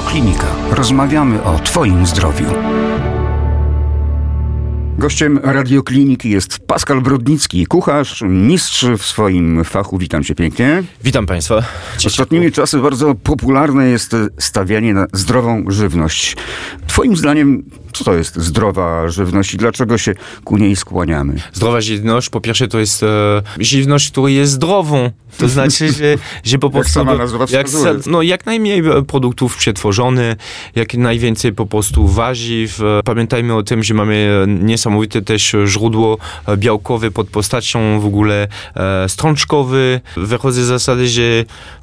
Radioklinika. Rozmawiamy o Twoim zdrowiu. Gościem radiokliniki jest Pascal Brodnicki, kucharz, mistrz w swoim fachu. Witam cię pięknie. Witam Państwa. Ostatnimi czasy bardzo popularne jest stawianie na zdrową żywność. Twoim zdaniem co to jest zdrowa żywność i dlaczego się ku niej skłaniamy? Zdrowa żywność, po pierwsze to jest e, żywność, która jest zdrową. To znaczy, że, że po prostu... Jak sama nazwa jak, no, jak najmniej produktów przetworzonych, jak najwięcej po prostu warzyw. E, pamiętajmy o tym, że mamy niesamowite też źródło białkowe pod postacią w ogóle e, strączkowy. Wychodzę z zasady, że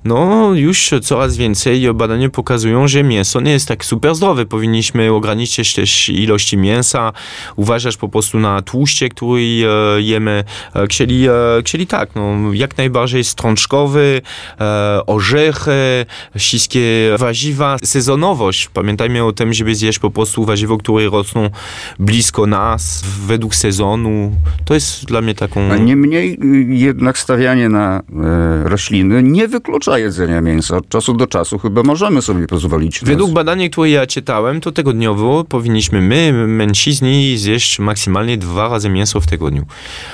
no już coraz więcej badania pokazują, że mięso nie jest tak super zdrowe. Powinniśmy ograniczyć też ilości mięsa, uważasz po prostu na tłuszcze, który e, jemy, e, czyli, e, czyli tak, no, jak najbardziej strączkowy, orzechy, wszystkie warzywa, sezonowość. Pamiętajmy o tym, żeby zjeść po prostu warzywo, które rosną blisko nas, według sezonu. To jest dla mnie taką... A niemniej y, jednak stawianie na e, rośliny nie wyklucza jedzenia mięsa. Od czasu do czasu chyba możemy sobie pozwolić. Według badania, które ja czytałem, to tygodniowo powinniśmy powinniśmy my, mężczyźni, zjeść maksymalnie dwa razy mięso w tygodniu.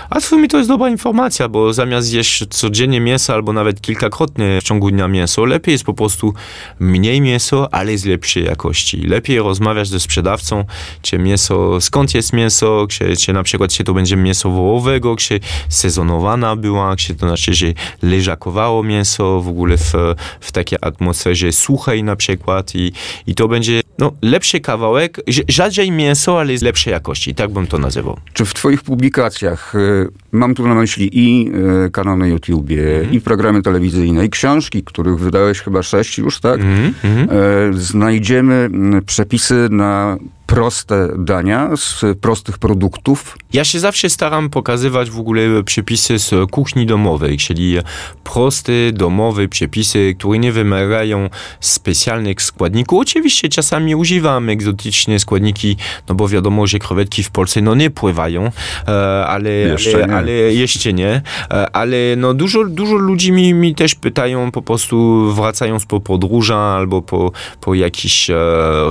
A w sumie to jest dobra informacja, bo zamiast zjeść codziennie mięso albo nawet kilkakrotnie w ciągu dnia mięso, lepiej jest po prostu mniej mięso, ale z lepszej jakości. Lepiej rozmawiać ze sprzedawcą, czy mięso, skąd jest mięso, czy, czy na przykład czy to będzie mięso wołowego, czy sezonowana była, czy to znaczy, że leżakowało mięso w ogóle w, w takiej atmosferze suchej na przykład i, i to będzie no, lepszy kawałek, rzadziej mięso, ale jest lepszej jakości, tak bym to nazywał. Czy w twoich publikacjach, y, mam tu na myśli i y, kanał na YouTubie, mm i programy telewizyjne, i książki, których wydałeś chyba sześć już, tak? Mm -hmm. Znajdziemy mm, przepisy na proste dania z prostych produktów? Ja się zawsze staram pokazywać w ogóle przepisy z kuchni domowej, czyli proste domowe przepisy, które nie wymagają specjalnych składników. Oczywiście czasami używam egzotyczne składniki, no bo wiadomo, że krewetki w Polsce no nie pływają, e, ale jeszcze ale, nie, ale, jeszcze nie. E, ale no dużo, dużo ludzi mi, mi też pytają po prostu wracając po podróża albo po, po jakiejś e,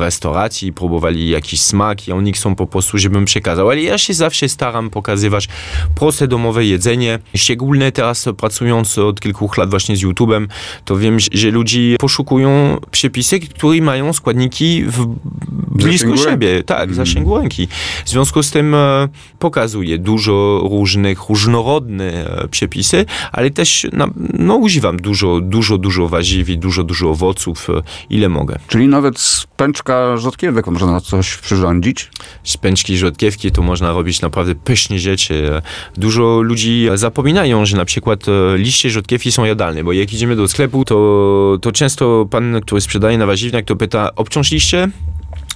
restauracji, próbowali jakiś jakiś smak i oni chcą po prostu, żebym przekazał. Ale ja się zawsze staram pokazywać proste domowe jedzenie. Szczególnie teraz pracując od kilku lat właśnie z YouTube'em, to wiem, że ludzie poszukują przepisy, które mają składniki w blisko siebie. Tak, mm. zasięgu ręki. W związku z tym e, pokazuję dużo różnych, różnorodnych e, przepisy, ale też no, no, używam dużo, dużo, dużo warzyw i dużo, dużo owoców, e, ile mogę. Czyli nawet z pęczka rzodkiewek można coś przyrządzić? Z pęczki rzodkiewki to można robić naprawdę pysznie rzeczy. Dużo ludzi zapominają, że na przykład e, liście rzodkiewki są jadalne, bo jak idziemy do sklepu, to, to często pan, który sprzedaje na warzywniach, to pyta, obciąż liście?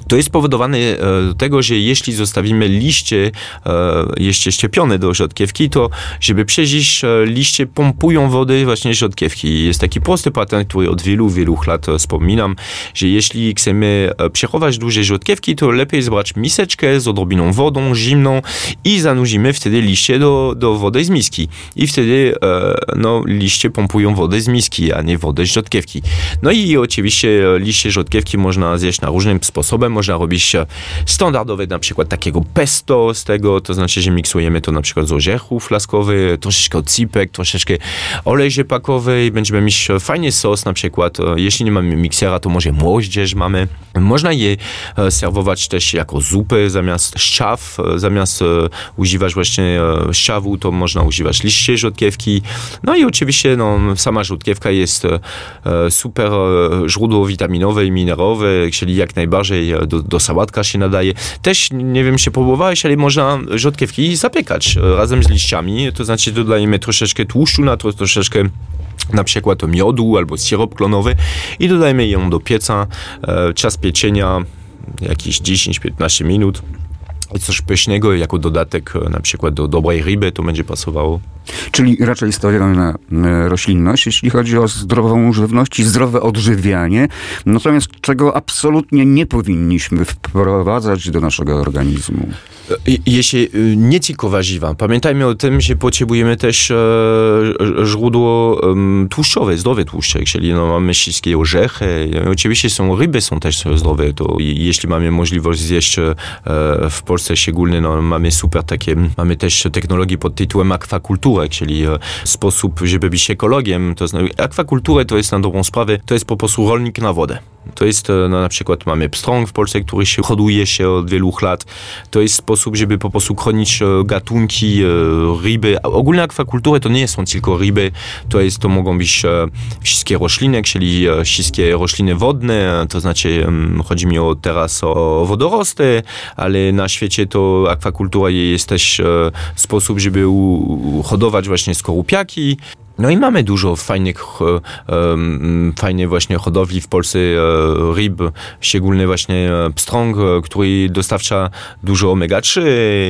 To jest spowodowane e, tego, że jeśli zostawimy liście e, jeszcze ściepione do rzodkiewki, to żeby przeżyć e, liście pompują wody właśnie rzodkiewki. Jest taki prosty patent, który od wielu, wielu lat wspominam, że jeśli chcemy przechować dłużej rzodkiewki, to lepiej zbrać miseczkę z odrobiną wodą zimną i zanurzimy wtedy liście do, do wody z miski. I wtedy no, liście pompują wodę z miski, a nie wodę z rzodkiewki. No i oczywiście liście rzodkiewki można zjeść na różnym sposobem można robić standardowe na przykład takiego pesto z tego, to znaczy, że miksujemy to na przykład z orzechów laskowych, troszeczkę ocipek, troszeczkę olej rzepakowy i będziemy mieć fajny sos na przykład. Jeśli nie mamy miksera, to może moździerz mamy. Można je e, serwować też jako zupy zamiast szczaw, e, zamiast e, używać właśnie szczawu, to można używać liście rzodkiewki. No i oczywiście no, sama rzodkiewka jest super źródło witaminowe i mineralowe, czyli jak najbardziej do, do sałatka się nadaje. Też, nie wiem, się próbowałeś, ale można rzodkiewki zapiekać razem z liściami, to znaczy dodajemy troszeczkę tłuszczu na to, troszeczkę na przykład miodu albo syrop klonowy i dodajemy ją do pieca. E, czas pieczenia jakieś 10-15 minut coś pysznego jako dodatek e, na przykład do dobrej ryby to będzie pasowało. Czyli raczej stawiamy na roślinność, jeśli chodzi o zdrową żywność i zdrowe odżywianie. Natomiast czego absolutnie nie powinniśmy wprowadzać do naszego organizmu? Jeśli nie tylko warzywa. Pamiętajmy o tym, że potrzebujemy też e, źródło e, tłuszczowe, zdrowe tłuszcze, czyli no, mamy wszystkie orzechy. Oczywiście są ryby, są też zdrowe. To jeśli mamy możliwość zjeść e, w Polsce szczególnie, no, mamy super takie, mamy też technologię pod tytułem akwakulturę, czyli e, sposób, żeby być ekologiem. To znaczy, akwakulturę to jest na dobrą sprawę, to jest po prostu rolnik na wodę. To jest no, na przykład mamy pstrąg w Polsce, który się hoduje się od wielu lat. To jest sposób, żeby po prostu chronić e, gatunki, ryby. Ogólnie akwakultury to nie są tylko ryby, to jest, to mogą być wszystkie rośliny, czyli wszystkie rośliny wodne, to znaczy chodzi mi o teraz o wodorosty, ale na świecie to akwakultura jest też sposób, żeby hodować właśnie skorupiaki. No i mamy dużo fajnych, um, właśnie hodowli w Polsce e, ryb, szczególnie właśnie pstrąg, który dostarcza dużo omega-3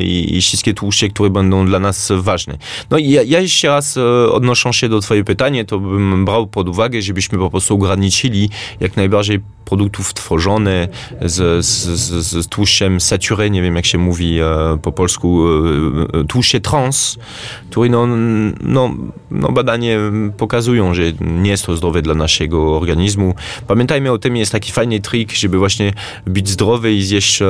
i, i, wszystkie tłuszcze, które będą dla nas ważne. No i ja, ja jeszcze raz odnosząc się do twojego pytania, to bym brał pod uwagę, żebyśmy po prostu ograniczyli jak najbardziej produktów tworzone z, z, z, z tłuszczem saturé, nie wiem jak się mówi e, po polsku, e, tłuszcze trans, który no, no, no badanie pokazują, że nie jest to zdrowe dla naszego organizmu. Pamiętajmy o tym, jest taki fajny trik, żeby właśnie być zdrowy i zjeść e,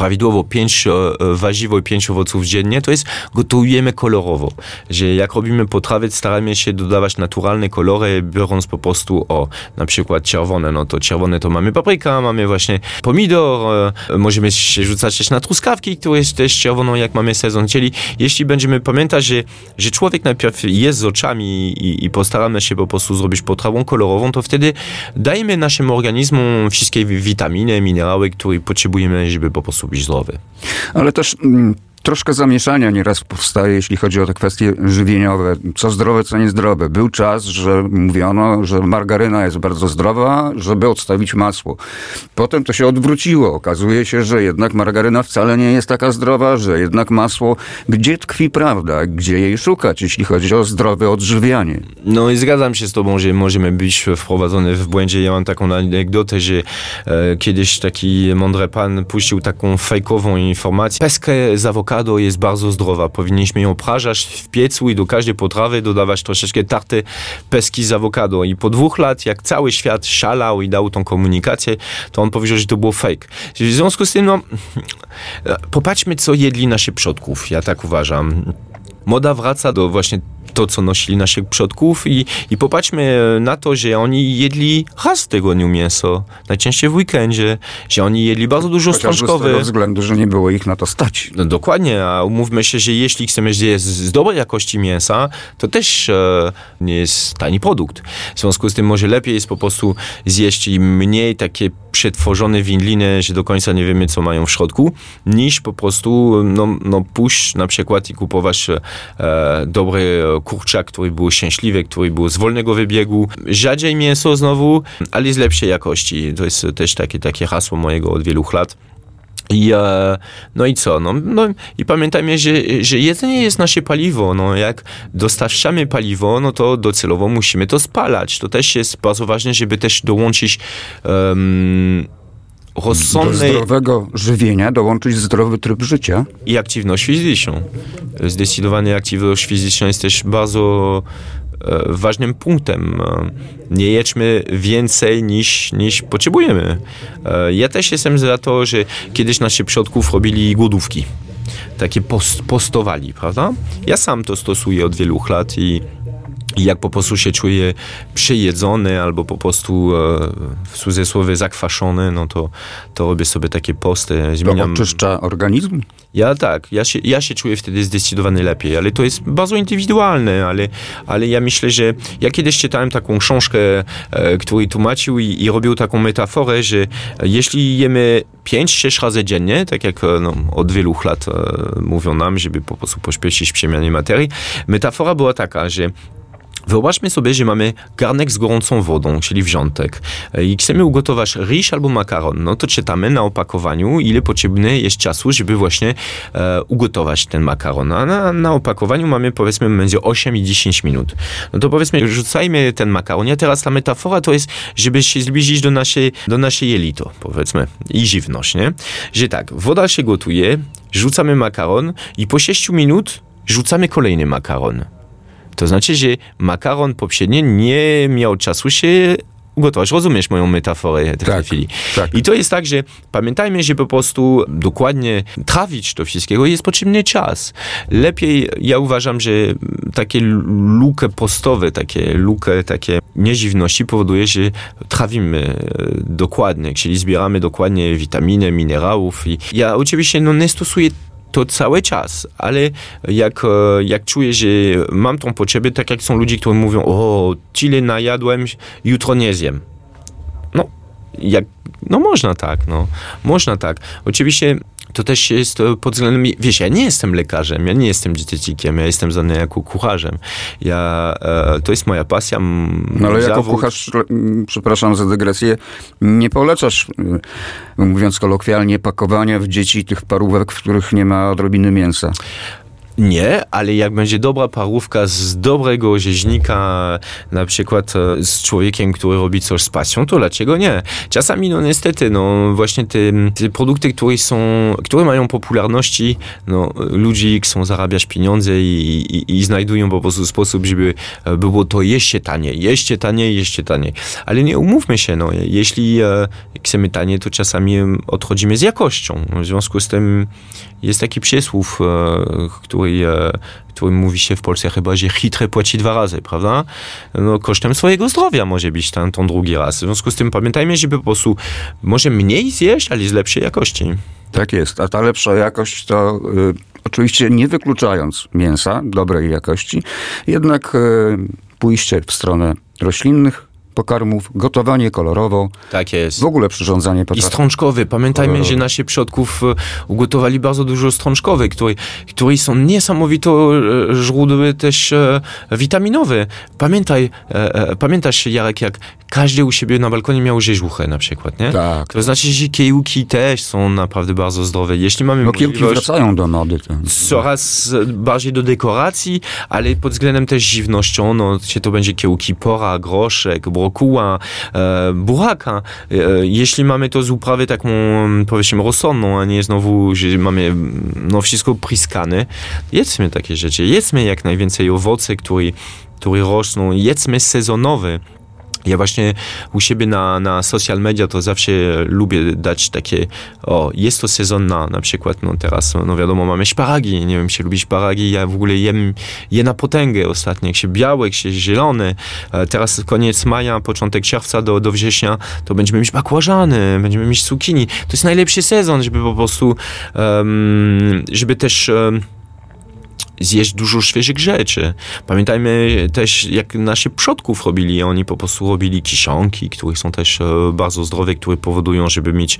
prawidłowo pięć e, warzywo i pięć owoców dziennie, to jest gotujemy kolorowo. Że jak robimy potrawy, staramy się dodawać naturalne kolory, biorąc po prostu o na przykład czerwone, no to czerwone to mamy papryka, mamy właśnie pomidor, e, możemy się rzucać też na truskawki, które jest też czerwoną, jak mamy sezon. Czyli jeśli będziemy pamiętać, że, że człowiek najpierw jest z oczami i, i postaramy się po prostu zrobić potrawą kolorową, to wtedy dajemy naszemu organizmu wszystkie witaminy, minerały, które potrzebujemy, żeby po prostu zdrowy. Ale też mm, troszkę zamieszania nieraz powstaje, jeśli chodzi o te kwestie żywieniowe. Co zdrowe, co niezdrowe. Był czas, że mówiono, że margaryna jest bardzo zdrowa, żeby odstawić masło. Potem to się odwróciło. Okazuje się, że jednak margaryna wcale nie jest taka zdrowa, że jednak masło. Gdzie tkwi prawda? Gdzie jej szukać, jeśli chodzi o zdrowe odżywianie? No i zgadzam się z tobą, że możemy być wprowadzone w błędzie. Ja mam taką anegdotę, że e, kiedyś taki mądry pan puścił taką fejkową informację. Peskę z awokado jest bardzo zdrowa. Powinniśmy ją prażać w piecu i do każdej potrawy dodawać troszeczkę tarty peski z awokado. I po dwóch lat, jak cały świat szalał i dał tą komunikację, to on powiedział, że to było fake. W związku z tym, no, popatrzmy, co jedli nasi przodków. Ja tak uważam. Moda wraca do właśnie to, co nosili naszych przodków i, i popatrzmy na to, że oni jedli raz w tygodniu mięso, najczęściej w weekendzie, że oni jedli bardzo dużo strączkowych. z tego względu, że nie było ich na to stać. No, dokładnie, a umówmy się, że jeśli chcemy zjeść z dobrej jakości mięsa, to też e, nie jest tani produkt. W związku z tym może lepiej jest po prostu zjeść mniej takie przetworzone wędliny, że do końca nie wiemy, co mają w środku, niż po prostu no, no pójść na przykład i kupować e, dobry kurczak, który był szczęśliwy, który był z wolnego wybiegu. Rzadziej mięso znowu, ale z lepszej jakości. To jest też takie, takie hasło mojego od wielu lat. I, e, no i co? No, no, I pamiętajmy, że, że jedzenie jest nasze paliwo. No, jak dostarczamy paliwo, no to docelowo musimy to spalać. To też jest bardzo ważne, żeby też dołączyć um, rozsądnej... Do zdrowego żywienia dołączyć zdrowy tryb życia. I aktywność fizyczną. Zdecydowanie aktywność fizyczna jest też bardzo e, ważnym punktem. Nie jedźmy więcej niż, niż potrzebujemy. E, ja też jestem za to, że kiedyś nasi przodków robili głodówki. Takie post, postowali, prawda? Ja sam to stosuję od wielu lat i i jak po prostu się czuję przejedzony albo po prostu e, w cudzysłowie zakwaszony, no to, to robię sobie takie posty. Zmieniam... To oczyszcza organizm? Ja tak, ja się, ja się czuję wtedy zdecydowanie lepiej, ale to jest bardzo indywidualne, ale, ale ja myślę, że ja kiedyś czytałem taką książkę, e, który tłumaczył i, i robił taką metaforę, że jeśli jemy 5-6 razy dziennie, tak jak e, no, od wielu lat e, mówią nam, żeby po prostu pośpieszyć przemianę materii, metafora była taka, że Wyobraźmy sobie, że mamy garnek z gorącą wodą, czyli wrzątek i chcemy ugotować ryż albo makaron. No to czytamy na opakowaniu, ile potrzebne jest czasu, żeby właśnie e, ugotować ten makaron. A na, na opakowaniu mamy powiedzmy między 8 i 10 minut. No to powiedzmy, rzucajmy ten makaron. Ja teraz ta metafora to jest, żeby się zbliżyć do naszej, do naszej jelito, powiedzmy, i żywność, nie? Że tak, woda się gotuje, rzucamy makaron i po 6 minut rzucamy kolejny makaron. To znaczy, że makaron poprzedni nie miał czasu się ugotować. Rozumiesz moją metaforę w tak, tej chwili. Tak. I to jest tak, że pamiętajmy, że po prostu dokładnie trawić to wszystkiego jest potrzebny czas. Lepiej, ja uważam, że takie lukę postowe, takie lukę, takie nieżywności powoduje, że trawimy e, dokładnie, czyli zbieramy dokładnie witaminy, minerałów. I ja oczywiście no, nie stosuję to cały czas, ale jak, e, jak czuję, że mam tą potrzebę, tak jak są ludzie, którzy mówią, o, tyle najadłem, jutro nie zjem. No, jak, no można tak, no, można tak. Oczywiście to też jest pod względem, wiesz, ja nie jestem lekarzem, ja nie jestem dietetikiem, ja jestem znany jako kucharzem. Ja, e, to jest moja pasja. No ale jako kucharz, przepraszam za dygresję, nie polecasz, e, mówiąc kolokwialnie, pakowania w dzieci tych parówek, w których nie ma odrobiny mięsa. Nie, ale jak będzie dobra parówka z dobrego rzeźnika, na przykład e, z człowiekiem, który robi coś z pasją, to dlaczego nie? Czasami, no niestety, no właśnie te, te produkty, które są, które mają popularności, no ludzi chcą zarabiać pieniądze i, i, i znajdują po prostu sposób, żeby e, było to jeszcze taniej, jeszcze taniej, jeszcze taniej. Ale nie umówmy się, no, jeśli e, chcemy taniej, to czasami odchodzimy z jakością. W związku z tym jest taki przysłów, e, który, e, który mówi się w Polsce chyba, że chytry płaci dwa razy, prawda? No, kosztem swojego zdrowia może być ten, ten drugi raz. W związku z tym pamiętajmy, żeby po prostu może mniej zjeść, ale z lepszej jakości. Tak jest, a ta lepsza jakość to y, oczywiście nie wykluczając mięsa dobrej jakości, jednak y, pójście w stronę roślinnych pokarmów, gotowanie kolorowo. Tak jest. W ogóle przyrządzanie potraw. I strączkowy. Pamiętajmy, kolorowy. że nasi przodków e, ugotowali bardzo dużo strączkowych, które, które są niesamowito e, źródły też e, witaminowe. Pamiętaj, pamiętasz Jarek, jak każdy u siebie na balkonie miał rzeźłuchę na przykład, nie? Tak. To znaczy, że kiełki też są naprawdę bardzo zdrowe. Jeśli mamy no kiełki wracają do mody. To... Coraz bardziej do dekoracji, ale pod względem też żywnością, no, czy to będzie kiełki pora, groszek, brokuła, e, buraka. E, jeśli mamy to z uprawy taką, powiedzmy, rozsądną, a nie znowu, że mamy no, wszystko priskane, jedzmy takie rzeczy. Jedzmy jak najwięcej owoce, które, które rosną. Jedzmy sezonowe. Ja właśnie u siebie na, na social media to zawsze lubię dać takie, o, jest to sezon na, na przykład, no teraz, no wiadomo, mamy szparagi, nie wiem, czy lubi szparagi, ja w ogóle jem je na potęgę ostatnio, jak się białe, jak się zielone, teraz koniec maja, początek czerwca do, do września, to będziemy mieć bakłażany, będziemy mieć cukini, to jest najlepszy sezon, żeby po prostu, um, żeby też um, zjeść dużo świeżych rzeczy. Pamiętajmy też, jak nasi przodków robili. Oni po prostu robili kiszonki, które są też e, bardzo zdrowe, które powodują, żeby mieć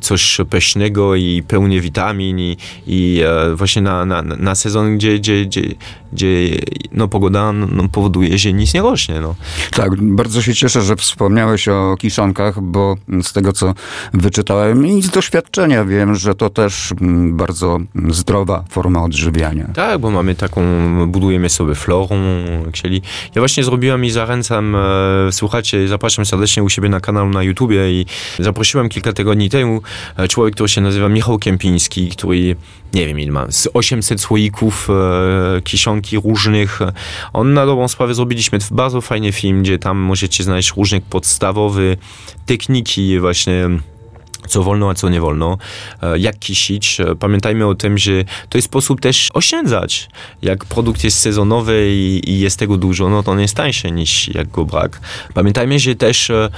coś pysznego i pełnie witamin i, i e, właśnie na, na, na sezon, gdzie, gdzie, gdzie, gdzie no, pogoda no, powoduje, że nic nie rośnie. No. Tak, bardzo się cieszę, że wspomniałeś o kiszonkach, bo z tego, co wyczytałem i z doświadczenia wiem, że to też mm, bardzo zdrowa forma odżywiania. Tak, bo mamy taką, budujemy sobie florą, czyli ja właśnie zrobiłem i zachęcam, e, słuchajcie, zapraszam serdecznie u siebie na kanał na YouTubie i zaprosiłem kilka tygodni temu e, człowiek, który się nazywa Michał Kępiński, który nie wiem ile ma, z 800 słoików e, różnych. On na dobrą sprawę zrobiliśmy bardzo fajny film, gdzie tam możecie znaleźć różne podstawowe techniki właśnie co wolno, a co nie wolno, e, jak kisić. E, pamiętajmy o tym, że to jest sposób też oszczędzać. Jak produkt jest sezonowy i, jest tego dużo, no to on jest tańszy niż jak go brak. Pamiętajmy, że też e,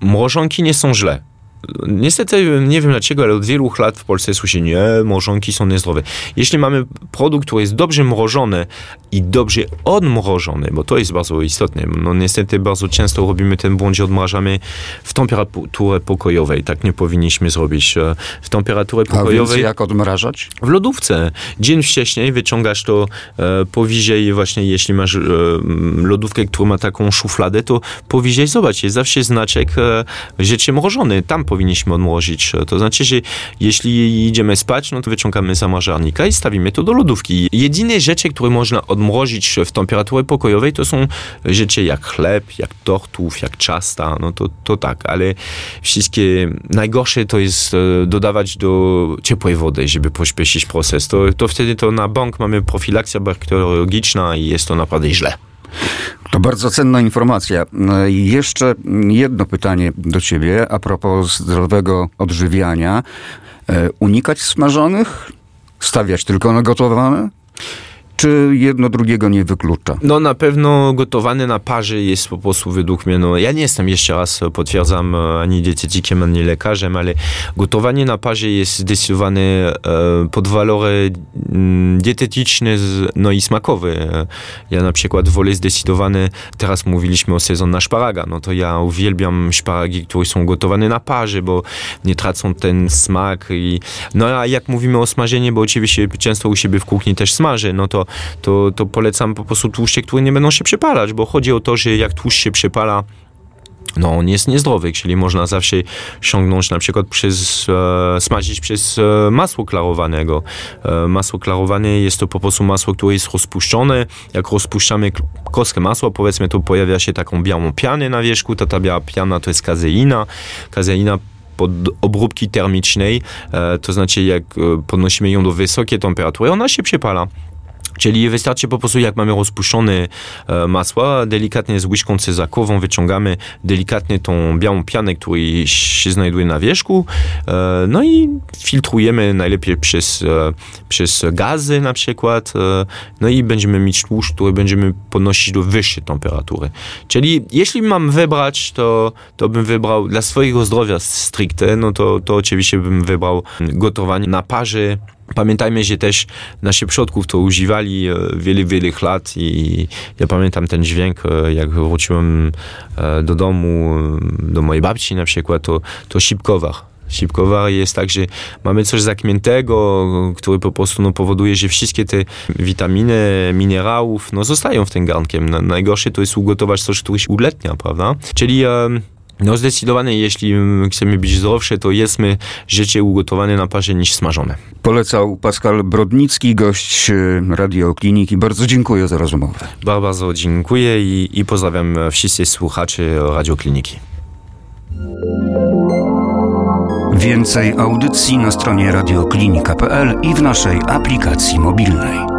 mrożonki nie są źle niestety nie wiem dlaczego, ale od wielu lat w Polsce słyszy, nie, mrożonki są niezdrowe. Jeśli mamy produkt, który jest dobrze mrożony i dobrze odmrożony, bo to jest bardzo istotne, no niestety bardzo często robimy ten błąd, że odmrażamy w temperaturze pokojowej. Tak nie powinniśmy zrobić. E, w temperaturze pokojowej... A jak odmrażać? W lodówce. Dzień wcześniej wyciągasz to e, powyżej właśnie, jeśli masz e, lodówkę, która ma taką szufladę, to powyżej, zobacz, jest zawsze znaczek e, rzeczy mrożony. Tam powinniśmy odmrozić. To znaczy, że jeśli idziemy spać, no to wyciągamy zamrażarnika i stawimy to do lodówki. Jedyne rzeczy, które można odmrozić w temperaturze pokojowej, to są rzeczy jak chleb, jak tortów, jak ciasta, no to, to tak, ale wszystkie najgorsze to jest e, dodawać do ciepłej wody, żeby pośpieszyć proces. To, to wtedy to na bank mamy profilakcja bakteriologiczna i jest to naprawdę źle. To bardzo cenna informacja. No jeszcze jedno pytanie do ciebie a propos zdrowego odżywiania. E, unikać smażonych? Stawiać tylko na gotowane? Czy jedno drugiego nie wyklucza? No na pewno gotowane na parze jest po prostu według mnie, no ja nie jestem jeszcze raz, potwierdzam, ani dietetykiem, ani lekarzem, ale gotowanie na parze jest zdecydowanie e, pod walory mm, dietetyczne no i smakowe. Ja na przykład wolę zdecydowanie, teraz mówiliśmy o sezon na szparaga, no to ja uwielbiam szparagi, które są gotowane na parze, bo nie tracą ten smak i no a jak mówimy o smażeniu, bo oczywiście często u siebie w kuchni też smażę, no to to, to polecam po prostu tłuszcze, które nie będą się przepalać, bo chodzi o to, że jak tłuszcz się przepala, no on jest niezdrowy, czyli można zawsze ściągnąć na przykład przez, e, smażyć przez e, masło klarowanego. E, masło klarowane jest to po prostu masło, które jest rozpuszczone. Jak rozpuszczamy kostkę masła, powiedzmy, to pojawia się taką białą pianę na wierzchu. Ta, ta biała piana to jest kazeina. Kazeina pod obróbki termicznej, e, to znaczy jak e, podnosimy ją do wysokiej temperatury, ona się przepala. Czyli wystarczy po prostu, jak mamy rozpuszczone e, masła, delikatnie z łyżką cezakową wyciągamy delikatnie tą białą pianę, która się znajduje na wierzchu, e, no i filtrujemy najlepiej przez, e, przez gazy na przykład, no i będziemy mieć tłuszcz, który będziemy podnosić do wyższej temperatury. Czyli jeśli mam wybrać, to, to bym wybrał dla swojego zdrowia stricte, no to, to oczywiście bym wybrał gotowanie na parze, Pamiętajmy, że też nasi przodków to używali e, wiele, wiele lat i ja pamiętam ten dźwięk, e, jak wróciłem e, do domu, do mojej babci na przykład, to, to sipkowar. Sipkowar jest tak, że mamy coś zakmiętego, który po prostu no, powoduje, że wszystkie te witaminy, minerałów no, zostają w tym garnkiem. Najgorsze to jest ugotować coś, które się uletnia, prawda? Czyli no zdecydowanie, jeśli chcemy być zdrowsze, to jedzmy życie ugotowane na parze niż smażone. Polecał Pascal Brodnicki, gość e, Radiokliniki. Bardzo dziękuję za rozmowę. Bardzo dziękuję i, i pozdrawiam wszystkich słuchaczy Radiokliniki. Więcej audycji na stronie radioklinika.pl i w naszej aplikacji mobilnej.